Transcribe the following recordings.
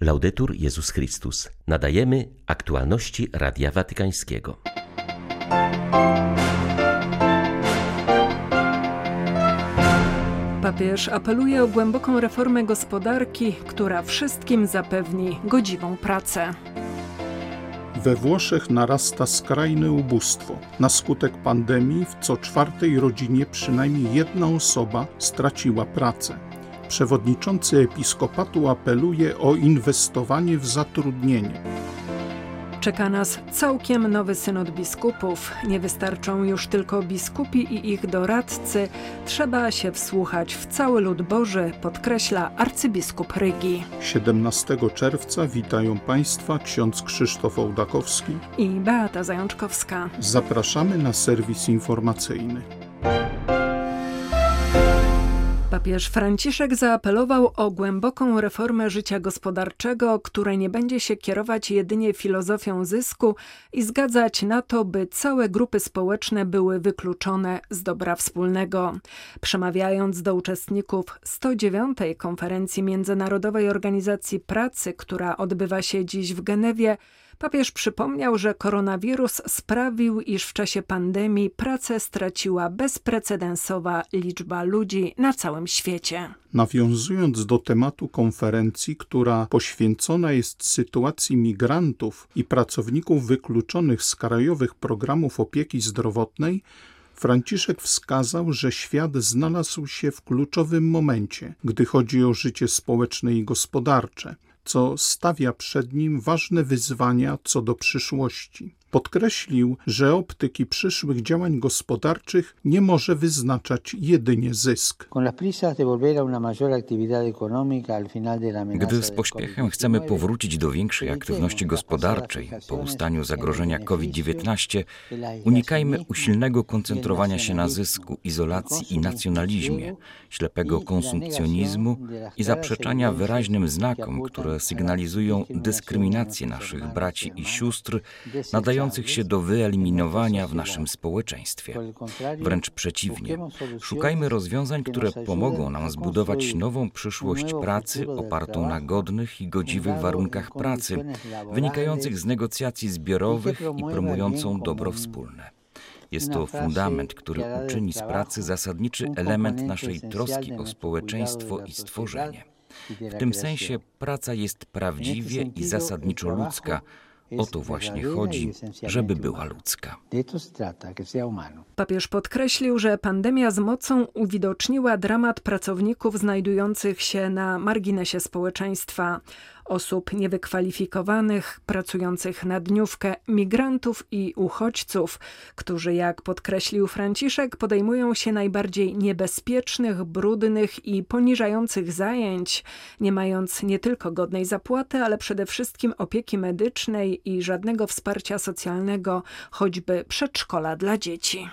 Laudetur Jezus Chrystus. Nadajemy aktualności Radia Watykańskiego. Papież apeluje o głęboką reformę gospodarki, która wszystkim zapewni godziwą pracę. We Włoszech narasta skrajne ubóstwo. Na skutek pandemii w co czwartej rodzinie przynajmniej jedna osoba straciła pracę. Przewodniczący episkopatu apeluje o inwestowanie w zatrudnienie. Czeka nas całkiem nowy synod biskupów. Nie wystarczą już tylko biskupi i ich doradcy. Trzeba się wsłuchać w cały lud Boży, podkreśla arcybiskup Rygi. 17 czerwca witają Państwa ksiądz Krzysztof Ołdakowski i Beata Zajączkowska. Zapraszamy na serwis informacyjny. Papież Franciszek zaapelował o głęboką reformę życia gospodarczego, które nie będzie się kierować jedynie filozofią zysku i zgadzać na to, by całe grupy społeczne były wykluczone z dobra wspólnego. Przemawiając do uczestników 109. konferencji Międzynarodowej Organizacji Pracy, która odbywa się dziś w Genewie, Papież przypomniał, że koronawirus sprawił, iż w czasie pandemii pracę straciła bezprecedensowa liczba ludzi na całym świecie. Nawiązując do tematu konferencji, która poświęcona jest sytuacji migrantów i pracowników wykluczonych z krajowych programów opieki zdrowotnej, Franciszek wskazał, że świat znalazł się w kluczowym momencie, gdy chodzi o życie społeczne i gospodarcze co stawia przed nim ważne wyzwania co do przyszłości. Podkreślił, że optyki przyszłych działań gospodarczych nie może wyznaczać jedynie zysk. Gdy z pośpiechem chcemy powrócić do większej aktywności gospodarczej po ustaniu zagrożenia COVID-19, unikajmy usilnego koncentrowania się na zysku, izolacji i nacjonalizmie, ślepego konsumpcjonizmu i zaprzeczania wyraźnym znakom, które sygnalizują dyskryminację naszych braci i sióstr nadających się do wyeliminowania w naszym społeczeństwie. Wręcz przeciwnie, szukajmy rozwiązań, które pomogą nam zbudować nową przyszłość pracy opartą na godnych i godziwych warunkach pracy, wynikających z negocjacji zbiorowych i promującą dobro wspólne. Jest to fundament, który uczyni z pracy zasadniczy element naszej troski o społeczeństwo i stworzenie. W tym sensie praca jest prawdziwie i zasadniczo ludzka, o to właśnie chodzi, żeby była ludzka. Papież podkreślił, że pandemia z mocą uwidoczniła dramat pracowników znajdujących się na marginesie społeczeństwa osób niewykwalifikowanych, pracujących na dniówkę, migrantów i uchodźców, którzy, jak podkreślił Franciszek, podejmują się najbardziej niebezpiecznych, brudnych i poniżających zajęć, nie mając nie tylko godnej zapłaty, ale przede wszystkim opieki medycznej i żadnego wsparcia socjalnego, choćby przedszkola dla dzieci.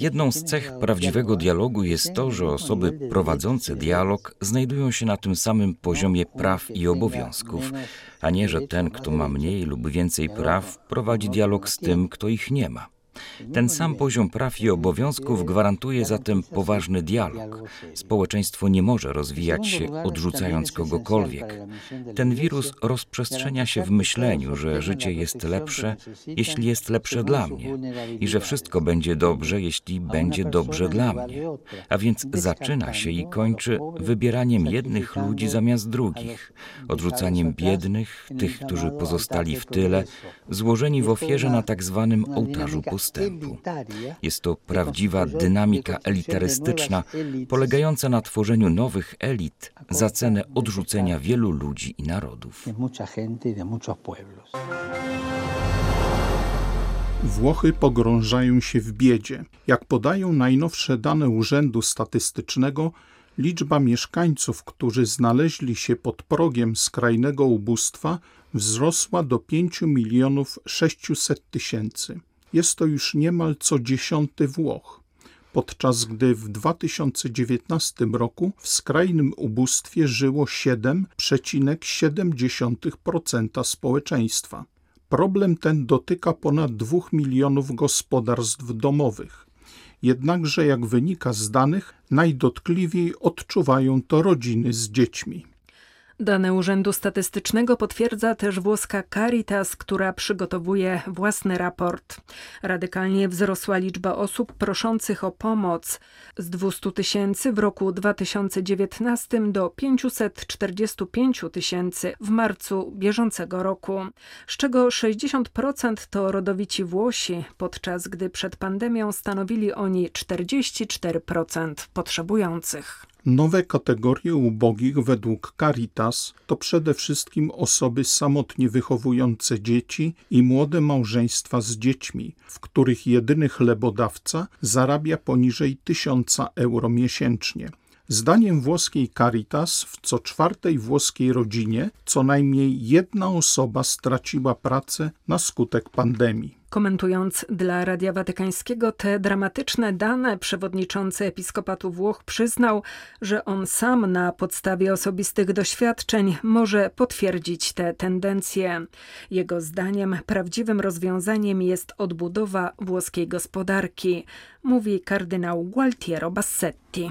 Jedną z cech prawdziwego dialogu jest to, że osoby prowadzące dialog znajdują się na tym samym poziomie praw i obowiązków, a nie, że ten, kto ma mniej lub więcej praw, prowadzi dialog z tym, kto ich nie ma. Ten sam poziom praw i obowiązków gwarantuje zatem poważny dialog. Społeczeństwo nie może rozwijać się odrzucając kogokolwiek. Ten wirus rozprzestrzenia się w myśleniu, że życie jest lepsze, jeśli jest lepsze dla mnie, i że wszystko będzie dobrze, jeśli będzie dobrze dla mnie. A więc zaczyna się i kończy wybieraniem jednych ludzi zamiast drugich, odrzucaniem biednych, tych, którzy pozostali w tyle, złożeni w ofierze na tak zwanym ołtarzu pustyni postępu. Jest to prawdziwa dynamika elitarystyczna, polegająca na tworzeniu nowych elit za cenę odrzucenia wielu ludzi i narodów. Włochy pogrążają się w biedzie. Jak podają najnowsze dane Urzędu Statystycznego, liczba mieszkańców, którzy znaleźli się pod progiem skrajnego ubóstwa, wzrosła do 5 milionów 600 tysięcy. Jest to już niemal co dziesiąty Włoch, podczas gdy w 2019 roku w skrajnym ubóstwie żyło 7,7% społeczeństwa. Problem ten dotyka ponad 2 milionów gospodarstw domowych. Jednakże, jak wynika z danych, najdotkliwiej odczuwają to rodziny z dziećmi. Dane Urzędu Statystycznego potwierdza też włoska Caritas, która przygotowuje własny raport. Radykalnie wzrosła liczba osób proszących o pomoc z 200 tysięcy w roku 2019 do 545 tysięcy w marcu bieżącego roku, z czego 60% to rodowici Włosi, podczas gdy przed pandemią stanowili oni 44% potrzebujących. Nowe kategorie ubogich według Caritas to przede wszystkim osoby samotnie wychowujące dzieci i młode małżeństwa z dziećmi, w których jedyny chlebodawca zarabia poniżej 1000 euro miesięcznie. Zdaniem włoskiej Caritas w co czwartej włoskiej rodzinie co najmniej jedna osoba straciła pracę na skutek pandemii. Komentując dla Radia Watykańskiego te dramatyczne dane, przewodniczący Episkopatu Włoch przyznał, że on sam na podstawie osobistych doświadczeń może potwierdzić te tendencje. Jego zdaniem prawdziwym rozwiązaniem jest odbudowa włoskiej gospodarki, mówi kardynał Gualtiero Bassetti.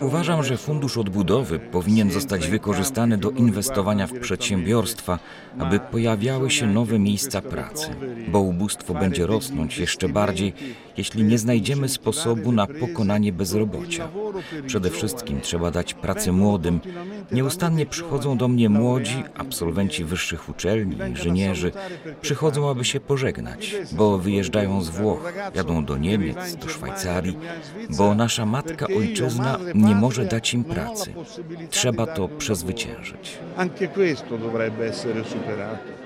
Uważam, że fundusz odbudowy powinien zostać wykorzystany do inwestowania w przedsiębiorstwa, aby pojawiały się nowe miejsca pracy, bo ubóstwo będzie rosnąć jeszcze bardziej, jeśli nie znajdziemy sposobu na pokonanie bezrobocia. Przede wszystkim trzeba dać pracę młodym. Nieustannie przychodzą do mnie młodzi, absolwenci wyższych uczelni, inżynierzy. Przychodzą, aby się pożegnać, bo wyjeżdżają z Włoch, jadą do Niemiec, do Szwajcarii, bo nasza matka ojczyzna nie może dać im pracy. Trzeba to przezwyciężyć. Anche questo dovrebbe essere superato.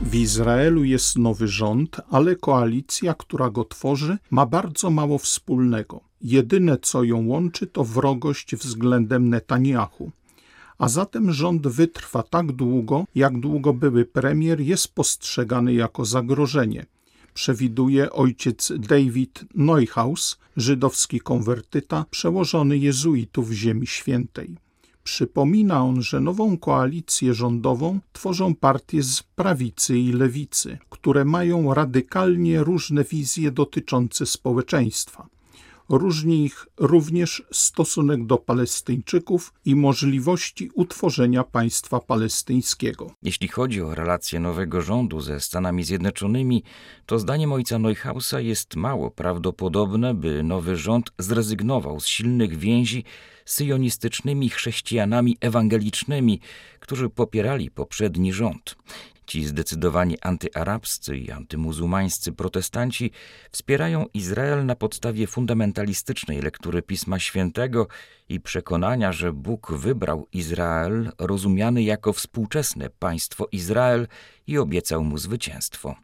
W Izraelu jest nowy rząd, ale koalicja, która go tworzy, ma bardzo mało wspólnego. Jedyne, co ją łączy, to wrogość względem Netanyahu. A zatem rząd wytrwa tak długo, jak długo były premier jest postrzegany jako zagrożenie. Przewiduje ojciec David Neuhaus, żydowski konwertyta, przełożony jezuitów Ziemi Świętej. Przypomina on, że nową koalicję rządową tworzą partie z prawicy i lewicy, które mają radykalnie różne wizje dotyczące społeczeństwa. Różni ich również stosunek do Palestyńczyków i możliwości utworzenia państwa palestyńskiego. Jeśli chodzi o relacje nowego rządu ze Stanami Zjednoczonymi, to zdaniem ojca Neuhausa jest mało prawdopodobne, by nowy rząd zrezygnował z silnych więzi syjonistycznymi chrześcijanami ewangelicznymi, którzy popierali poprzedni rząd. Ci zdecydowani antyarabscy i antymuzułmańscy protestanci wspierają Izrael na podstawie fundamentalistycznej lektury Pisma Świętego i przekonania, że Bóg wybrał Izrael, rozumiany jako współczesne państwo Izrael i obiecał mu zwycięstwo.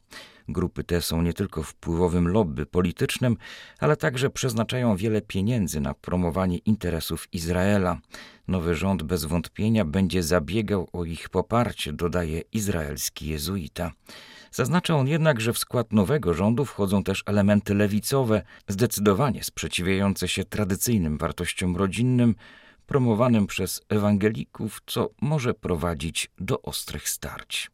Grupy te są nie tylko wpływowym lobby politycznym, ale także przeznaczają wiele pieniędzy na promowanie interesów Izraela. Nowy rząd bez wątpienia będzie zabiegał o ich poparcie, dodaje izraelski jezuita. Zaznacza on jednak, że w skład nowego rządu wchodzą też elementy lewicowe, zdecydowanie sprzeciwiające się tradycyjnym wartościom rodzinnym, promowanym przez ewangelików, co może prowadzić do ostrych starć.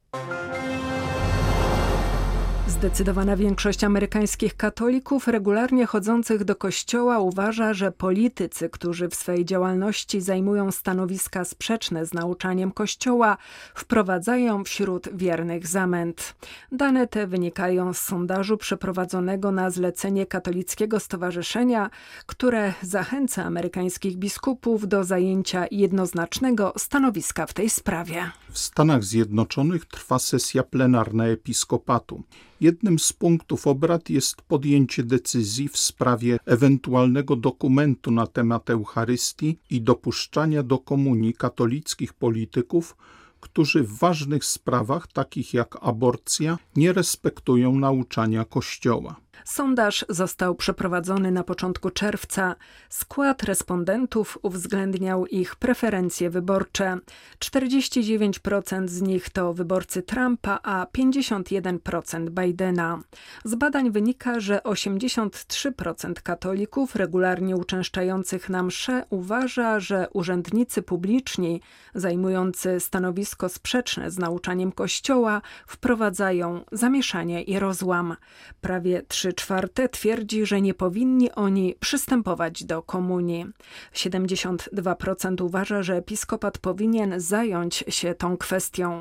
Zdecydowana większość amerykańskich katolików regularnie chodzących do kościoła uważa, że politycy, którzy w swej działalności zajmują stanowiska sprzeczne z nauczaniem kościoła, wprowadzają wśród wiernych zamęt. Dane te wynikają z sondażu przeprowadzonego na zlecenie Katolickiego Stowarzyszenia, które zachęca amerykańskich biskupów do zajęcia jednoznacznego stanowiska w tej sprawie. W Stanach Zjednoczonych trwa sesja plenarna episkopatu. Jednym z punktów obrad jest podjęcie decyzji w sprawie ewentualnego dokumentu na temat Eucharystii i dopuszczania do komunii katolickich polityków, którzy w ważnych sprawach, takich jak aborcja, nie respektują nauczania Kościoła. Sondaż został przeprowadzony na początku czerwca. Skład respondentów uwzględniał ich preferencje wyborcze. 49% z nich to wyborcy Trumpa, a 51% Bidena. Z badań wynika, że 83% katolików regularnie uczęszczających na msze uważa, że urzędnicy publiczni zajmujący stanowisko sprzeczne z nauczaniem Kościoła wprowadzają zamieszanie i rozłam. Prawie 3 czwarte twierdzi, że nie powinni oni przystępować do komunii. 72% uważa, że episkopat powinien zająć się tą kwestią.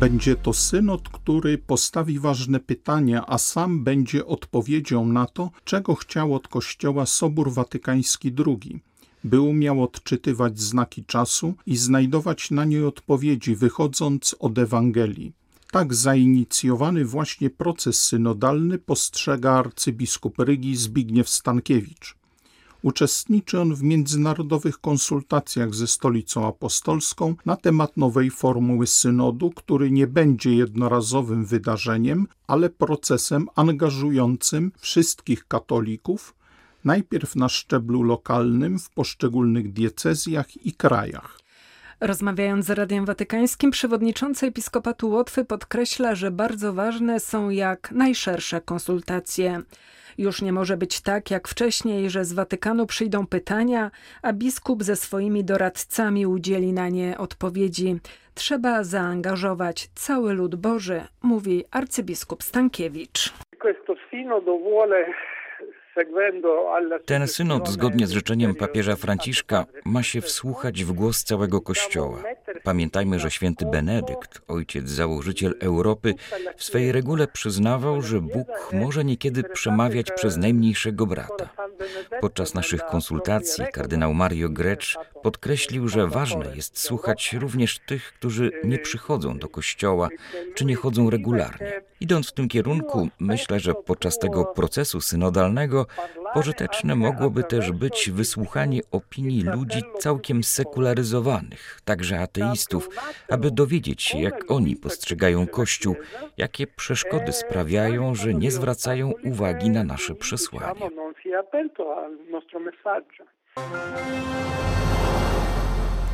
Będzie to synod, który postawi ważne pytania, a sam będzie odpowiedzią na to, czego chciał od Kościoła Sobór Watykański II by umiał odczytywać znaki czasu i znajdować na nie odpowiedzi, wychodząc od Ewangelii. Tak zainicjowany właśnie proces synodalny postrzega arcybiskup Rygi Zbigniew Stankiewicz. Uczestniczy on w międzynarodowych konsultacjach ze Stolicą Apostolską na temat nowej formuły synodu, który nie będzie jednorazowym wydarzeniem, ale procesem angażującym wszystkich katolików, najpierw na szczeblu lokalnym w poszczególnych diecezjach i krajach. Rozmawiając z Radiem Watykańskim, przewodniczący Episkopatu Łotwy podkreśla, że bardzo ważne są jak najszersze konsultacje. Już nie może być tak jak wcześniej, że z Watykanu przyjdą pytania, a biskup ze swoimi doradcami udzieli na nie odpowiedzi. Trzeba zaangażować cały lud Boży, mówi arcybiskup Stankiewicz. Ten synod, zgodnie z życzeniem papieża Franciszka, ma się wsłuchać w głos całego Kościoła. Pamiętajmy, że święty Benedykt, ojciec założyciel Europy, w swej regule przyznawał, że Bóg może niekiedy przemawiać przez najmniejszego brata. Podczas naszych konsultacji kardynał Mario Grecz podkreślił, że ważne jest słuchać również tych, którzy nie przychodzą do kościoła czy nie chodzą regularnie. Idąc w tym kierunku, myślę, że podczas tego procesu synodalnego pożyteczne mogłoby też być wysłuchanie opinii ludzi całkiem sekularyzowanych, także ateistów, aby dowiedzieć się, jak oni postrzegają Kościół, jakie przeszkody sprawiają, że nie zwracają uwagi na nasze przesłanie.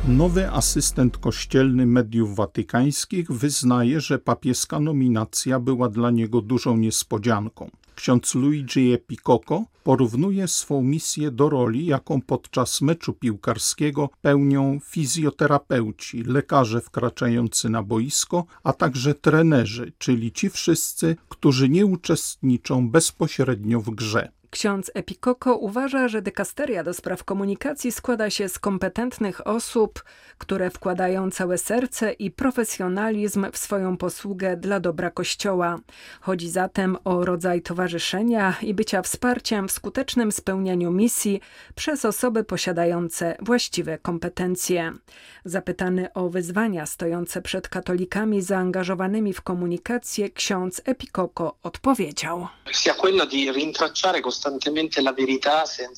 Nowy asystent kościelny mediów watykańskich wyznaje, że papieska nominacja była dla niego dużą niespodzianką. Ksiądz Luigi Epicoco porównuje swą misję do roli, jaką podczas meczu piłkarskiego pełnią fizjoterapeuci, lekarze wkraczający na boisko, a także trenerzy, czyli ci wszyscy, którzy nie uczestniczą bezpośrednio w grze. Ksiądz Epikoko uważa, że dykasteria do spraw komunikacji składa się z kompetentnych osób, które wkładają całe serce i profesjonalizm w swoją posługę dla dobra Kościoła. Chodzi zatem o rodzaj towarzyszenia i bycia wsparciem w skutecznym spełnianiu misji przez osoby posiadające właściwe kompetencje. Zapytany o wyzwania stojące przed katolikami zaangażowanymi w komunikację, ksiądz Epikoko odpowiedział.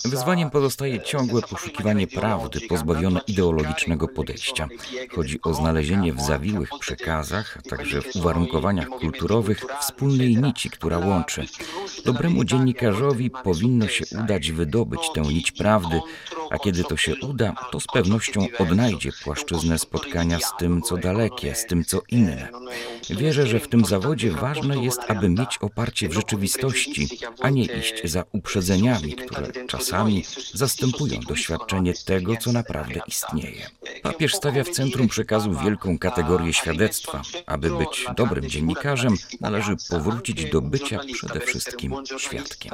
Wyzwaniem pozostaje ciągłe poszukiwanie prawdy, pozbawione ideologicznego podejścia. Chodzi o znalezienie w zawiłych przekazach, a także w uwarunkowaniach kulturowych wspólnej nici, która łączy. Dobremu dziennikarzowi powinno się udać wydobyć tę nić prawdy, a kiedy to się uda, to z pewnością odnajdzie płaszczyznę spotkania z tym, co dalekie, z tym, co inne. Wierzę, że w tym zawodzie ważne jest, aby mieć oparcie w rzeczywistości, a nie iść za uprzedzeniami, które czasami zastępują doświadczenie tego, co naprawdę istnieje. Papież stawia w centrum przekazu wielką kategorię świadectwa. Aby być dobrym dziennikarzem, należy powrócić do bycia przede wszystkim świadkiem.